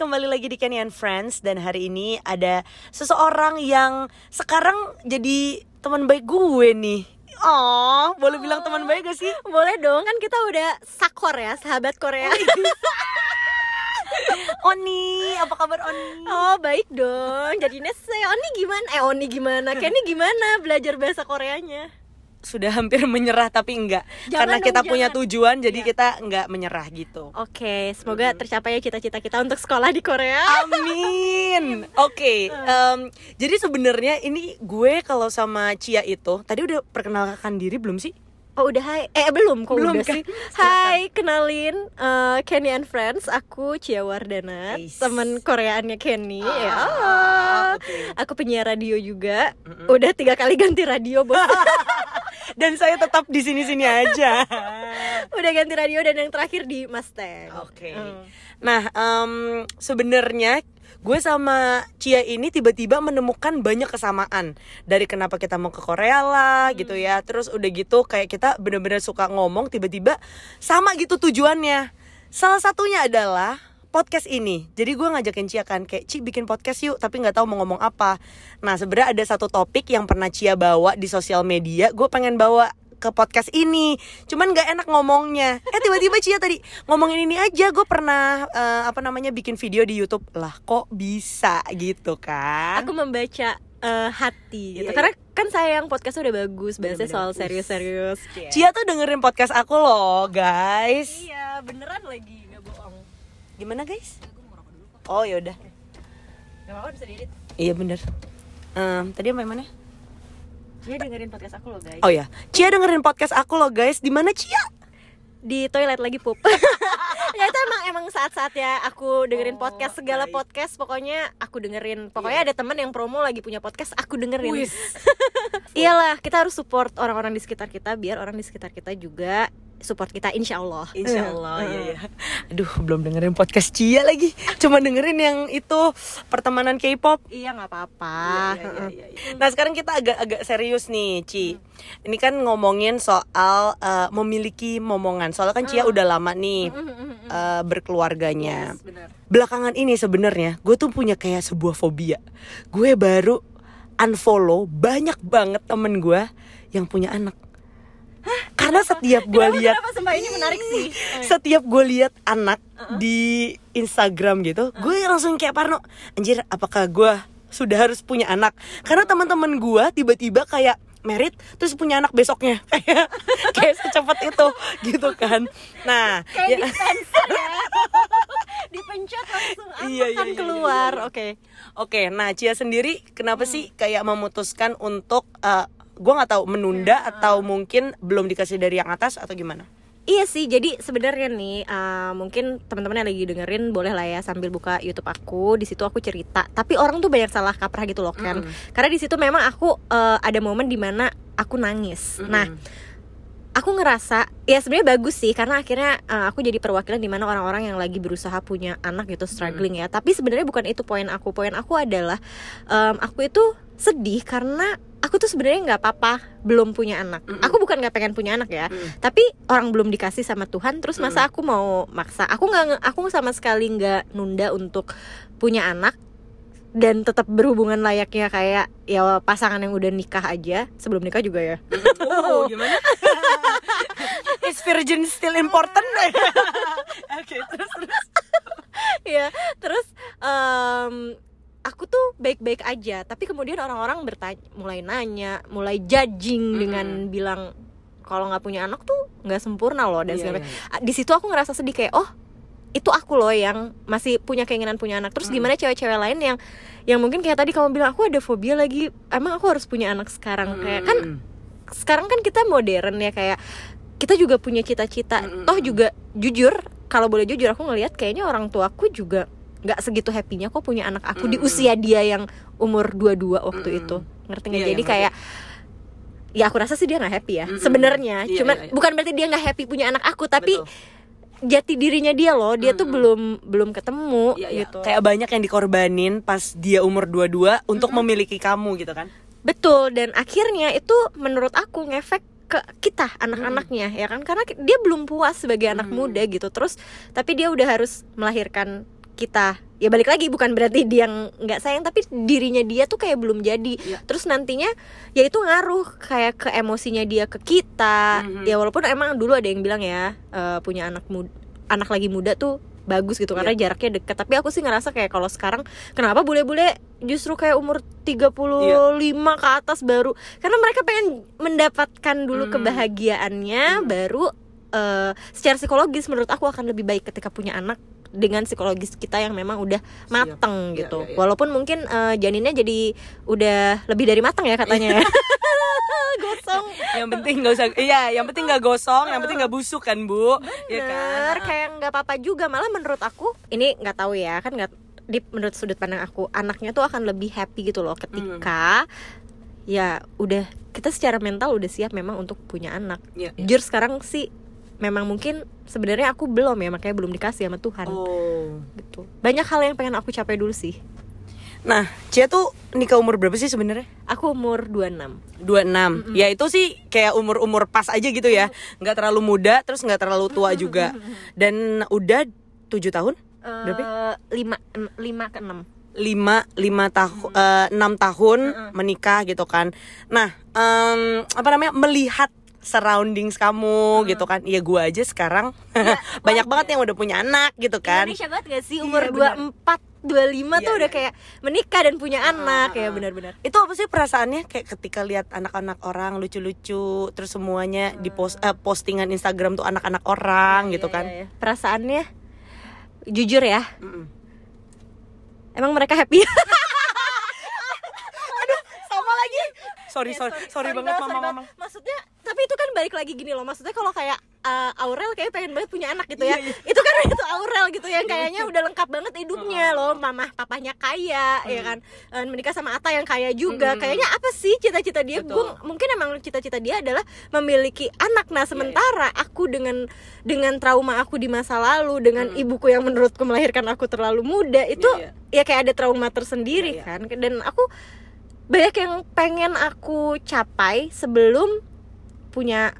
kembali lagi di Kenny and Friends dan hari ini ada seseorang yang sekarang jadi teman baik gue nih. Oh, boleh bilang teman baik gak sih? Boleh dong, kan kita udah sakor ya, sahabat Korea. Oni, apa kabar Oni? Oh, baik dong. Jadi Nese, Oni gimana? Eh, Oni gimana? Kenny gimana belajar bahasa Koreanya? Sudah hampir menyerah tapi enggak Jangan Karena dong, kita punya jangan. tujuan jadi Iya. kita enggak menyerah gitu Oke, semoga tercapai ya cita-cita kita untuk sekolah di Korea. Amin. Oke, em, jadi sebenarnya ini gue kalau sama Cia itu tadi udah perkenalkan diri belum sih? Oh udah hai, eh belum kok Belum udah kan? sih Hai, kenalin eh, Kenny and Friends Aku Cia Wardana Ais. Temen Koreaannya Kenny Ah, ya. oke. Aku penyiar radio juga Udah tiga kali ganti radio bos Dan saya tetap di sini-sini aja. Udah ganti radio dan yang terakhir di Mustang Oke. Hmm. Nah, em, sebenarnya gue sama Cia ini tiba-tiba menemukan banyak kesamaan dari kenapa kita mau ke Korea lah gitu ya. Terus udah gitu kayak kita bener-bener suka ngomong tiba-tiba sama gitu tujuannya. Salah satunya adalah podcast ini. Jadi gue ngajakin Cia kan kayak Ci bikin podcast yuk, tapi nggak tahu mau ngomong apa. Nah sebenarnya ada satu topik yang pernah Cia bawa di sosial media. Gue pengen bawa ke podcast ini cuman nggak enak ngomongnya eh tiba-tiba Cia tadi ngomongin ini aja gue pernah eh, apa namanya bikin video di YouTube lah kok bisa gitu kan Aku membaca eh, hati Iya, gitu Karena kan sayang podcast udah bagus. Bahasnya soal serius-serius Cia tuh dengerin podcast aku loh guys Iya beneran lagi gimana guys? Oh yaudah Gak apa-apa bisa diedit. Iya bener. Em, tadi sampai mana? Dia dengerin podcast aku loh guys. Oh ya Cia dengerin podcast aku loh guys. Di mana Cia? Di toilet lagi pup. Ya itu emang emang saat-saat ya aku dengerin Oh, podcast segala baik. podcast pokoknya aku dengerin. Pokoknya ada teman yang promo lagi punya podcast aku dengerin. Iyalah kita harus support orang-orang di sekitar kita biar orang di sekitar kita juga support kita insya Allah. Insya Allah ya ya. Aduh belum dengerin podcast Cia lagi. Cuma dengerin yang itu Pertemanan K-pop. Iya nggak apa-apa. Iya, iya, iya, iya. Nah sekarang kita agak-agak serius nih Ci. Ini kan ngomongin soal eh, memiliki momongan. Soalnya kan Cia udah lama nih eh, berkeluarganya. Benar. Belakangan ini sebenarnya gue tuh punya kayak sebuah fobia. Gue baru unfollow banyak banget temen gue yang punya anak Karena setiap gue lihat ini menarik sih? Setiap gue lihat anak di Instagram gitu, gue langsung kayak parno. Anjir, apakah gue sudah harus punya anak? Karena teman-teman gue tiba-tiba kayak merit terus punya anak besoknya. Kayak kayak secepat itu gitu kan. Nah kayak ya- ya. Dipencet langsung anak Iya, iya, kan iya, keluar. iya, iya. oke. Oke, nah Cia sendiri kenapa sih kayak memutuskan untuk eh, gue nggak tahu menunda atau mungkin belum dikasih dari yang atas atau gimana? Iya sih, jadi sebenarnya nih uh, mungkin teman-teman yang lagi dengerin boleh lah ya sambil buka YouTube aku, di situ aku cerita. Tapi orang tuh banyak salah kaprah gitu loh kan. Karena di situ memang aku uh, ada momen di mana aku nangis. Nah, aku ngerasa ya sebenarnya bagus sih karena akhirnya uh, aku jadi perwakilan di mana orang-orang yang lagi berusaha punya anak gitu struggling ya. Tapi sebenarnya bukan itu poin aku. Poin aku adalah um, aku itu sedih karena aku tuh sebenarnya nggak apa-apa belum punya anak. Aku bukan nggak pengen punya anak ya, tapi orang belum dikasih sama Tuhan. Terus masa aku mau maksa? Aku nggak aku sama sekali nggak nunda untuk punya anak dan tetap berhubungan layaknya kayak ya pasangan yang udah nikah aja sebelum nikah juga ya. Oh, gimana? Is virgin still important? Oke, terus terus. ya terus em, aku tuh baik-baik aja. Tapi kemudian orang-orang bertanya mulai nanya mulai judging dengan bilang kalau nggak punya anak tuh nggak sempurna loh dan Iya, segala iya, macam. Ah, di situ aku ngerasa sedih kayak oh itu aku loh yang masih punya keinginan punya anak. Terus gimana cewek-cewek lain yang yang mungkin kayak tadi kamu bilang aku ada fobia lagi. Emang aku harus punya anak sekarang? Kayak kan sekarang kan kita modern ya kayak kita juga punya cita-cita. Toh juga jujur kalau boleh jujur aku ngelihat kayaknya orang tuaku juga nggak segitu happynya kok punya anak aku di usia dia yang umur 22 waktu itu ngerti nggak Iya, jadi iya, kayak ya aku rasa sih dia nggak happy ya Mm-mm. sebenarnya Iya, cuman iya, iya. bukan berarti dia nggak happy punya anak aku tapi Betul. jati dirinya dia loh dia tuh Mm-mm. belum belum ketemu Iya, iya. gitu Kayak banyak yang dikorbanin pas dia umur 22 untuk memiliki kamu gitu kan. Betul dan akhirnya itu menurut aku ngefek ke kita anak-anaknya ya kan karena dia belum puas sebagai anak muda gitu terus tapi dia udah harus melahirkan kita ya balik lagi bukan berarti dia yang nggak sayang tapi dirinya dia tuh kayak belum jadi Iya. terus nantinya ya itu ngaruh kayak ke emosinya dia ke kita Mhm. ya walaupun emang dulu ada yang bilang ya eh, punya anak muda anak lagi muda tuh bagus gitu karena Iya. jaraknya dekat tapi aku sih ngerasa kayak kalau sekarang kenapa bule-bule justru kayak umur 35 Iya. ke atas baru karena mereka pengen mendapatkan dulu Hmm. kebahagiaannya baru eh, secara psikologis menurut aku akan lebih baik ketika punya anak dengan psikologis kita yang memang udah mateng Iya, gitu. iya, iya. walaupun mungkin eh, janinnya jadi udah lebih dari mateng ya katanya ya. Gosong. Yang penting nggak usah iya yang penting nggak gosong yang penting nggak busuk kan bu? Iya kan? Bener, kayak nggak apa-apa juga. Malah menurut aku ini nggak tahu ya kan nggak di menurut sudut pandang aku anaknya tuh akan lebih happy gitu loh ketika ya udah kita secara mental udah siap memang untuk punya anak. Iya, iya. jujur sekarang sih memang mungkin sebenarnya aku belum ya makanya belum dikasih sama Tuhan. Oh. Gitu. Banyak hal yang pengen aku capai dulu sih. Nah Cia tuh nikah umur berapa sih sebenarnya? Aku umur 26 26 Ya itu sih kayak umur-umur pas aja gitu ya. Nggak terlalu muda terus nggak terlalu tua juga. Dan udah 7 tahun? Berapa ya? Eh, lima lima ke enam. 5, 5 tahun, 6 tahun menikah gitu kan. Nah em, apa namanya melihat surroundings kamu gitu kan. Ya gue aja sekarang. Banyak banget yang udah punya anak gitu kan. Indonesia banget gak sih? Umur Iya, benar. 24 25 tuh Iya, udah iya. kayak menikah dan punya anak. Ya benar-benar. Itu apa sih perasaannya? Kayak ketika lihat anak-anak orang lucu-lucu terus semuanya di post eh, postingan Instagram tuh anak-anak orang gitu Iya, kan. iya, iya. perasaannya jujur ya. Mm-mm. emang mereka happy sama lagi sorry sorry sorry, banget sorry mama. banget. mama maksudnya tapi itu kan balik lagi gini loh. Maksudnya kalau kayak uh, Aurel kayak pengen banget punya anak gitu ya. Iya, iya. itu kan itu Aurel gitu yang kayaknya udah lengkap banget hidupnya loh. Mama papanya kaya ya kan? Eh, menikah sama Ata yang kaya juga. Mm. kayaknya apa sih cita-cita dia. Gua- mungkin emang cita-cita dia adalah memiliki anak. Iya, nah sementara aku dengan dengan trauma aku di masa lalu dengan Mm. ibuku yang menurutku melahirkan aku terlalu muda itu Iya, ya kayak ada trauma tersendiri Iya, iya. kan. Dan aku banyak yang pengen aku capai sebelum punya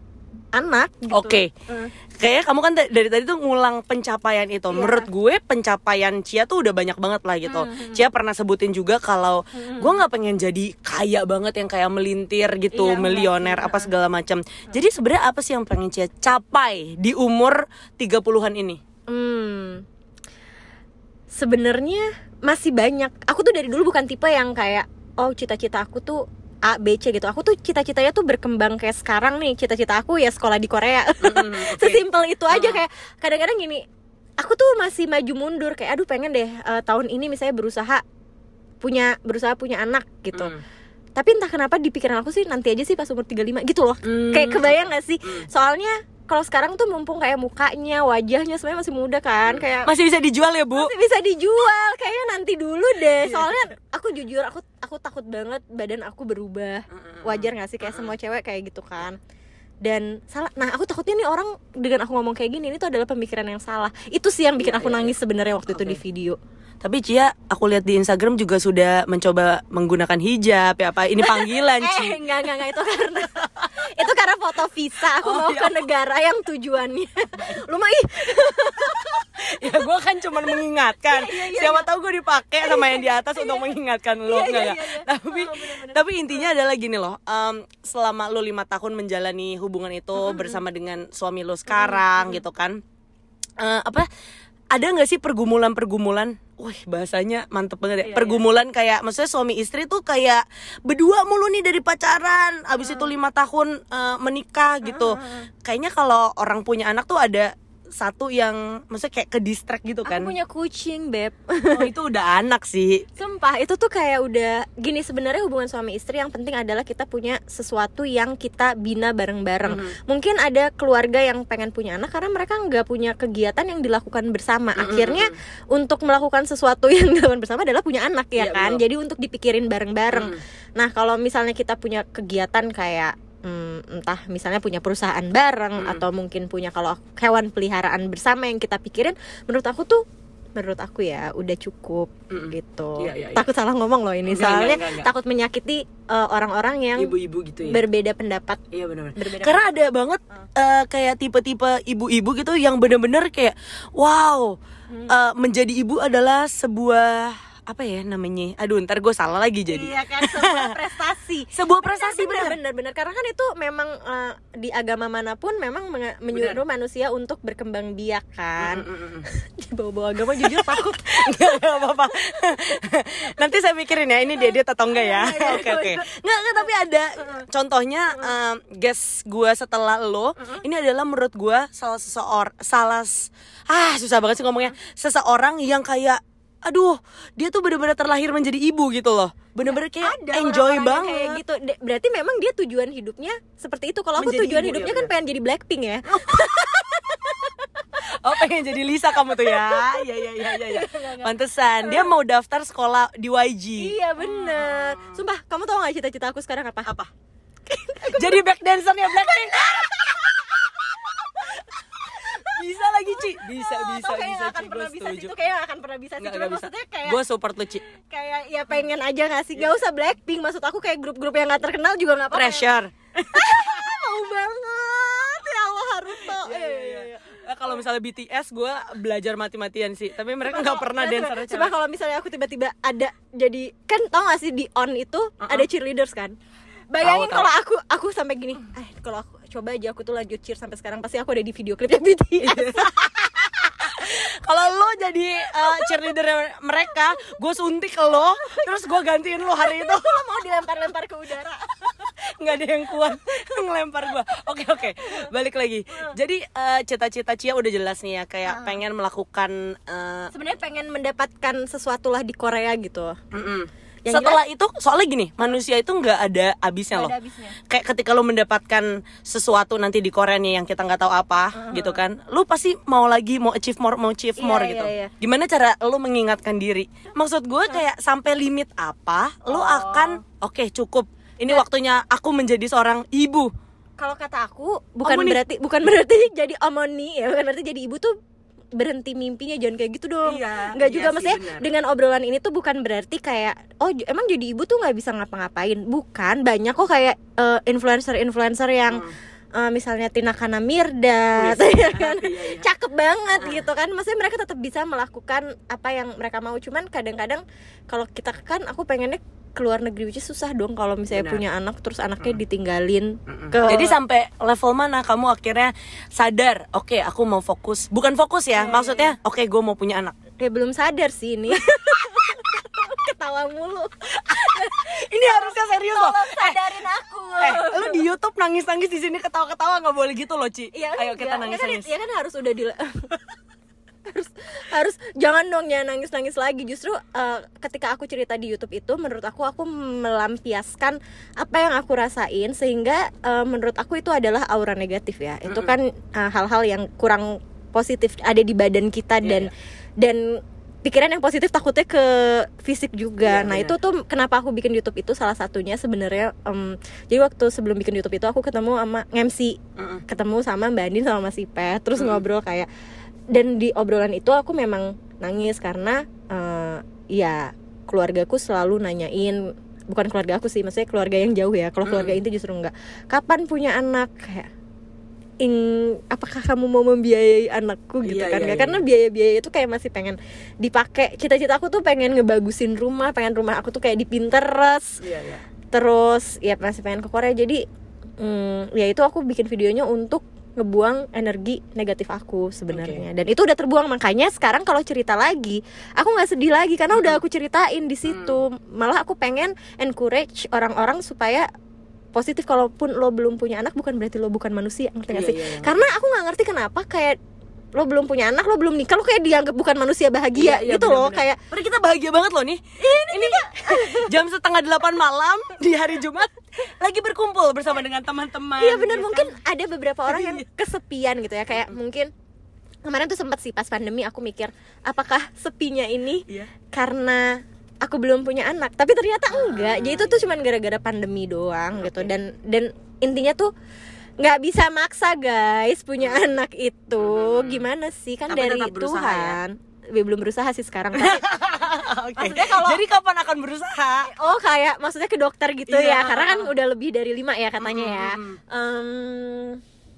anak gitu. Oke. Eh. Kayaknya kamu kan da- dari tadi tuh ngulang pencapaian itu. Iya. Menurut gue pencapaian Cia tuh udah banyak banget lah gitu. Hmm, Cia pernah sebutin juga kalau gue nggak pengen jadi kaya banget yang kayak melintir gitu, enggak milioner apa segala macam. Jadi sebenarnya apa sih yang pengen Cia capai di umur 30-an ini? Hmm. Sebenarnya masih banyak. Aku tuh dari dulu bukan tipe yang kayak oh cita-cita aku tuh A, B, C gitu. Aku tuh cita-citanya tuh berkembang kayak sekarang nih. Cita-cita aku ya sekolah di Korea. Mm, oke. Sesimpel itu aja Ah. kayak kadang-kadang gini. Aku tuh masih maju mundur kayak aduh pengen deh eh, tahun ini misalnya berusaha punya berusaha punya anak gitu. Mm. Tapi entah kenapa di pikiran aku sih nanti aja sih pas umur 35 gitu loh. Mm. Kayak kebayang gak sih? Mm. Soalnya kalau sekarang tuh mumpung kayak mukanya, wajahnya sebenarnya masih muda kan, kayak Masih bisa dijual ya, Bu? masih bisa dijual. Kayaknya nanti dulu deh. Iya. Soalnya aku jujur aku aku takut banget badan aku berubah. Wajar gak sih kayak semua cewek kayak gitu kan? Dan salah. Nah, aku takutnya nih orang dengan aku ngomong kayak gini ini tuh adalah pemikiran yang salah. Itu sih yang bikin Iya, aku iya, nangis sebenarnya waktu itu Oke. di video. Tapi Cia, aku lihat di Instagram juga sudah mencoba menggunakan hijab ya apa? Ini panggilan, Ci. Eh, enggak, enggak, enggak itu karena itu karena foto visa. Aku Oh, mau ya ke negara yang tujuannya. Lu mah ih, ya gue kan cuma mengingatkan siapa tahu gue dipakai sama yang di atas untuk mengingatkan lo Iya, enggak iya, iya, iya. tapi Oh, bener-bener. tapi intinya adalah gini loh em, selama lo lima tahun menjalani hubungan itu bersama dengan suami lo sekarang gitu kan Eh, apa ada nggak sih pergumulan-pergumulan Wih bahasanya mantep banget ya. Iya, Pergumulan kayak Maksudnya suami istri tuh kayak Berdua mulu nih dari pacaran. Abis itu lima tahun eh, menikah gitu. Kayaknya kalau orang punya anak tuh ada Satu yang Maksudnya kayak ke distract gitu kan aku punya kucing, Beb. Oh itu udah anak sih Sumpah, itu tuh kayak udah gini sebenarnya hubungan suami istri yang penting adalah kita punya sesuatu yang kita bina bareng-bareng. Mhm. Mungkin ada keluarga yang pengen punya anak karena mereka nggak punya kegiatan yang dilakukan bersama. Mhm, Akhirnya untuk melakukan sesuatu yang dilakukan bersama adalah punya anak ya Iya, kan. betul. Jadi untuk dipikirin bareng-bareng. Mhm. Nah, kalau misalnya kita punya kegiatan kayak hmm, entah misalnya punya perusahaan bareng Hmm. atau mungkin punya kalau hewan peliharaan bersama yang kita pikirin, menurut aku tuh menurut aku ya udah cukup Mm-mm. gitu Iya, iya, iya. takut salah ngomong loh ini Enggak, soalnya enggak, enggak, enggak. takut menyakiti uh, orang-orang yang ibu-ibu gitu ya berbeda pendapat iya benar berbeda karena ada banget eh, kayak tipe-tipe ibu-ibu gitu yang bener-bener kayak wow eh, menjadi ibu adalah sebuah apa ya namanya? Aduh ntar gue salah lagi jadi. Iya kan sebuah prestasi. sebuah prestasi benar bener. benar benar karena kan itu memang eh, di agama mana pun memang menyuruh manusia untuk berkembang biak kan. Mm, mm, mm. Di bawah-bawah agama jujur takut. Nggak, apa-apa. Nanti saya pikirin ya Ini dia dia atau enggak ya? Oke oke. Nggak, nggak tapi ada Contohnya um, Guess gue setelah lo Ini adalah menurut gue Salah seseorang Salah Ah susah banget sih ngomongnya. Seseorang yang kayak Aduh Dia tuh bener-bener terlahir menjadi ibu gitu loh Bener-bener kayak Ada enjoy orang-orang yang banget kayak gitu. Berarti memang dia tujuan hidupnya seperti itu. Kalau aku Menjadi tujuan ibu, hidupnya ya kan benar. pengen jadi Blackpink ya. Oh pengen jadi Lisa kamu tuh ya Iya iya iya iya ya. Pantesan Dia mau daftar sekolah di YG iya bener. Sumpah, kamu tau gak cita-cita aku sekarang apa? Apa? jadi back dancernya Blackpink bisa lagi Ci. Bisa bisa Tau kayak bisa nggak akan Ci gue pernah bisa sih itu kayak akan pernah bisa sih. Cuma bisa. maksudnya kayak gue support lu Ci. kayak ya pengen aja gak sih? Gak usah Blackpink. Maksud aku kayak grup-grup yang gak terkenal juga gak apa-apa pressure. Mau banget. Ya Allah Haruto Iya, iya, iya, iya. Eh, kalau misalnya BTS gue belajar mati-matian sih. Tapi mereka nggak pernah dancer Coba kalau misalnya aku tiba-tiba ada jadi kan tau gak sih di on itu ada cheerleaders kan? Bayangin kalau aku aku sampai gini eh kalau aku coba aja aku tuh lanjut cheer sampai sekarang pasti aku ada di video klipnya BTS. Kalau lo jadi uh, cheerleader mereka gue suntik lo terus gue gantiin lo hari itu. Lo mau dilempar-lempar ke udara? Nggak ada yang kuat ngelempar gua. Oke oke balik lagi. Jadi eh, cita-cita Cia udah jelas nih ya kayak pengen melakukan eh, sebenarnya pengen mendapatkan sesuatu lah di Korea gitu. Mm-mm. Yang setelah itu soalnya gini manusia itu nggak ada habisnya Nggak loh. kayak ketika lo mendapatkan sesuatu nanti di Korea nih yang kita nggak tahu apa gitu kan lo pasti mau lagi mau achieve more mau achieve Iya, more iya, gitu. iya. gimana cara lo mengingatkan diri? Maksud gue kayak sampai limit apa lo Oh. akan oke cukup. Ini waktunya aku menjadi seorang ibu. Kalau kata aku bukan Omoni. berarti bukan berarti jadi omoni ya bukan berarti jadi ibu tuh berhenti mimpinya jangan kayak gitu dong. Iya, nggak iya juga sih, maksudnya benar. dengan obrolan ini tuh bukan berarti kayak oh emang jadi ibu tuh nggak bisa ngapa-ngapain. Bukan banyak kok kayak influencer influencer yang eh, misalnya Tina Kana Mirda Wih, ya kan? Iya, iya. cakep banget gitu kan. Maksudnya mereka tetap bisa melakukan apa yang mereka mau. Cuman kadang-kadang kalau kita kan aku pengennya keluar negeri which is susah dong kalau misalnya Benar. punya anak terus anaknya ditinggalin ke Jadi sampai level mana kamu akhirnya sadar, oke aku mau fokus, bukan fokus ya, maksudnya oke gue mau punya anak. ya belum sadar sih ini ketawa mulu Ini harusnya serius loh. sadarin aku Eh, lu di YouTube nangis-nangis di sini ketawa-ketawa nggak boleh gitu loh, Ci. Iya, Ayo kita enggak. nangis-nangis. Ya kan, ya kan harus udah di harus harus jangan dong ya nangis nangis lagi justru eh, ketika aku cerita di YouTube itu menurut aku aku melampiaskan apa yang aku rasain sehingga eh, menurut aku itu adalah aura negatif ya itu kan eh, hal-hal yang kurang positif ada di badan kita Iya, dan dan pikiran yang positif takutnya ke fisik juga. Iya, nah benar. itu tuh kenapa aku bikin YouTube itu salah satunya sebenarnya em, jadi waktu sebelum bikin YouTube itu aku ketemu sama MC Mm-mm. ketemu sama Mbak Andin sama Mas Ipet terus ngobrol kayak dan di obrolan itu aku memang nangis karena eh, ya keluargaku selalu nanyain bukan keluarga aku sih maksudnya keluarga yang jauh ya kalau keluarga inti justru enggak. Kapan punya anak? Kayak ing apakah kamu mau membiayai anakku? Gitu Iya, kan. iya, iya. karena biaya-biaya itu kayak masih pengen dipakai. Cita-cita aku tuh pengen ngebagusin rumah pengen rumah aku tuh kayak di Pinterest. Iya, iya. terus ya masih pengen ke Korea. Jadi mm, ya itu aku bikin videonya untuk ngebuang energi negatif aku sebenarnya. Dan itu udah terbuang. Makanya sekarang kalau cerita lagi aku nggak sedih lagi karena udah aku ceritain di situ. Malah aku pengen encourage orang-orang supaya positif. Kalaupun lo belum punya anak bukan berarti lo bukan manusia. Ngerti gak Iya, sih? iya, iya. karena aku nggak ngerti kenapa kayak lo belum punya anak lo belum nikah lo kayak dianggap bukan manusia bahagia Iya, iya, gitu loh benar-benar. kayak Padahal kita bahagia banget loh nih. Ini, jam setengah delapan malam di hari Jumat lagi berkumpul bersama dengan teman-teman. Iya benar gitu mungkin kan. ada beberapa orang yang kesepian gitu ya kayak mungkin kemarin tuh sempat sih pas pandemi aku mikir apakah sepinya ini Iya. karena aku belum punya anak tapi ternyata enggak jadi itu tuh cuman gara-gara pandemi doang gitu Oke. dan dan intinya tuh nggak bisa maksa guys punya anak itu. Gimana sih? Kan Tapi dari ya? Tuhan. Belum berusaha sih sekarang tapi Oke. Maksudnya kalau- Jadi kapan akan berusaha? Oh kayak maksudnya ke dokter gitu Iya. ya Karena kan udah lebih dari lima ya katanya ya. Mm, mm, Em,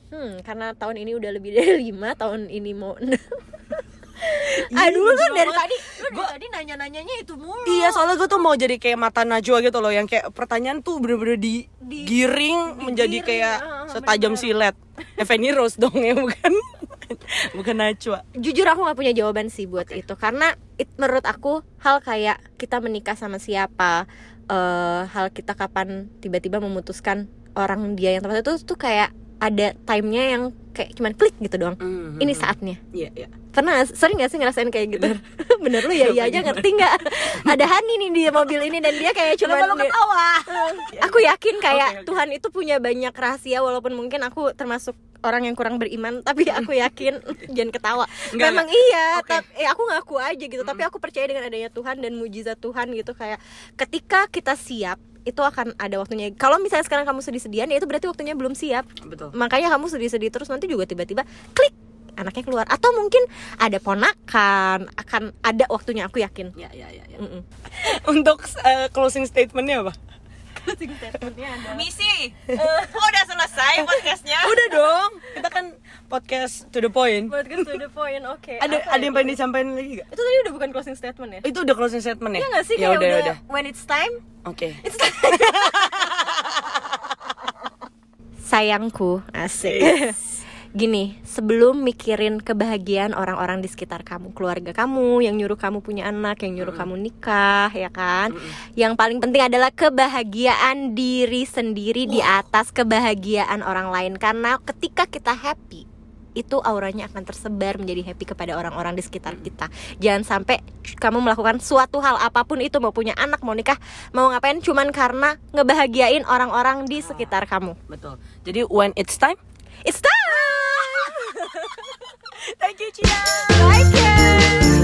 Hmm karena tahun ini udah lebih dari lima Tahun ini mau Aduh lu dari tadi Lu dari tadi nanya-nanyanya itu mulu. Iya soalnya gue tuh mau jadi kayak mata Najwa gitu loh Yang kayak pertanyaan tuh bener-bener digiring Menjadi digiring, kayak ah, ah, setajam bener. silet Eveni Rose dong ya bukan? Bukan Najwa. Jujur aku gak punya jawaban sih buat itu Karena it- menurut aku hal kayak kita menikah sama siapa eh Hal kita kapan tiba-tiba memutuskan orang dia yang tepat itu tuh kayak ada timenya yang kayak cuman klik gitu doang. Mhm. Ini saatnya. Iya iya. Pernah sering gak sih ngerasain kayak gitu? Bener. Lu ya iya aja ngerti nggak ada Hani nih di mobil ini dan dia kayak cuma lu ketawa? aku yakin kayak Oke, oke. Tuhan itu punya banyak rahasia walaupun mungkin aku termasuk orang yang kurang beriman tapi aku yakin jangan ketawa. Enggak, memang iya Oke. tapi eh, aku ngaku aja gitu tapi aku percaya dengan adanya Tuhan dan mujizat Tuhan gitu kayak ketika kita siap itu akan ada waktunya. Kalau misalnya sekarang kamu sedih-sedihan ya itu berarti waktunya belum siap. Betul. Makanya kamu sedih-sedih terus nanti juga tiba-tiba klik anaknya keluar. Atau mungkin ada ponakan akan ada waktunya aku yakin. Ya ya ya, ya. Untuk eh, closing statementnya apa? Misi. oh, udah selesai podcastnya. Udah dong Kita kan podcast to the point Buat to the point, oke. Ada Apa ada ya? yang pengen disampaikan lagi gak? Itu tadi udah bukan closing statement ya? Itu udah closing statement ya? Iya gak sih Ya kayak udah, udah, udah. when it's time, Oke it's time. Sayangku, asik. Gini, sebelum mikirin kebahagiaan orang-orang di sekitar kamu, keluarga kamu yang nyuruh kamu punya anak, yang nyuruh kamu nikah, ya kan? Yang paling penting adalah kebahagiaan diri sendiri di atas kebahagiaan orang lain karena ketika kita happy itu auranya akan tersebar menjadi happy kepada orang-orang di sekitar kita. Jangan sampai kamu melakukan suatu hal apa pun itu mau punya anak, mau nikah, mau ngapain cuman karena ngebahagiain orang-orang di sekitar kamu. Betul Jadi when it's time It's time. Thank you, Gina. Bye, Ken.